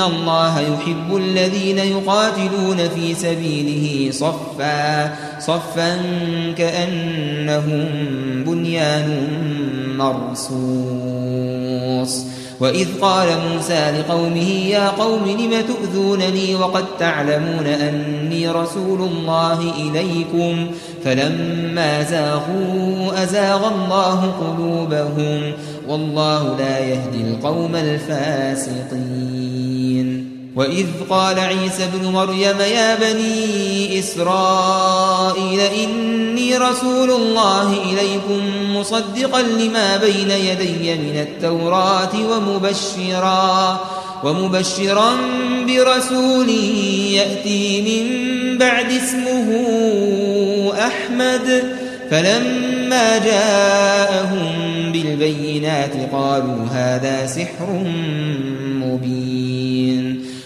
الله يحب الذين يقاتلون في سبيله صفا صفا كأنهم بنيان مرصوص وإذ قال موسى لقومه يا قوم لم تؤذونني وقد تعلمون أني رسول الله إليكم؟ فلما زاغوا أزاغ الله قلوبهم. والله لا يهدي القوم الفاسقين. وإذ قال عيسى ابن مريم يا بني إسرائيل إني رسول الله إليكم مصدقا لما بين يدي من التوراة ومبشرا ومبشرا برسول يأتي من بعد اسمه أحمد فلما جاءهم بالبينات قالوا هذا سحر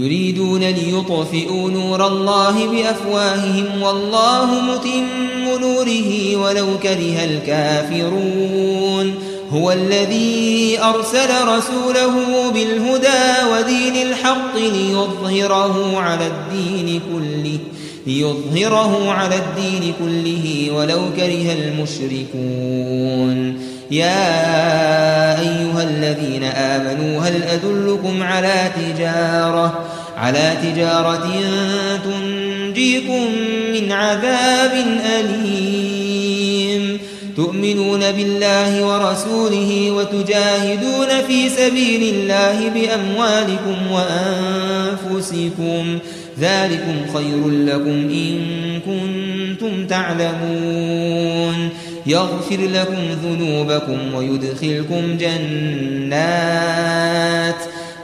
يريدون ليطفئوا نور الله بأفواههم والله متم نوره ولو كره الكافرون. هو الذي أرسل رسوله بالهدى ودين الحق ليظهره على الدين كله ليظهره على الدين كله ولو كره المشركون. يا أيها الذين آمنوا هل أدلكم على تجارة؟ على تجارة تنجيكم من عذاب أليم. تؤمنون بالله ورسوله وتجاهدون في سبيل الله بأموالكم وأنفسكم. ذلكم خير لكم إن كنتم تعلمون. يغفر لكم ذنوبكم ويدخلكم جنات.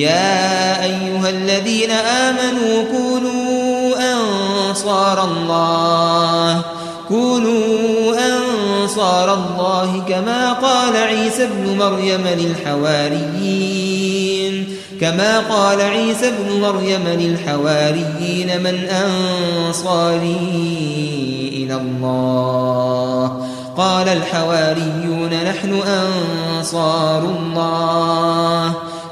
يا أيها الذين آمنوا كونوا أنصار الله. كونوا أنصار الله كما قال عيسى ابن مريم للحواريين. كما قال عيسى ابن مريم للحواريين من أنصاري إلى الله. قال الحواريون نحن أنصار الله.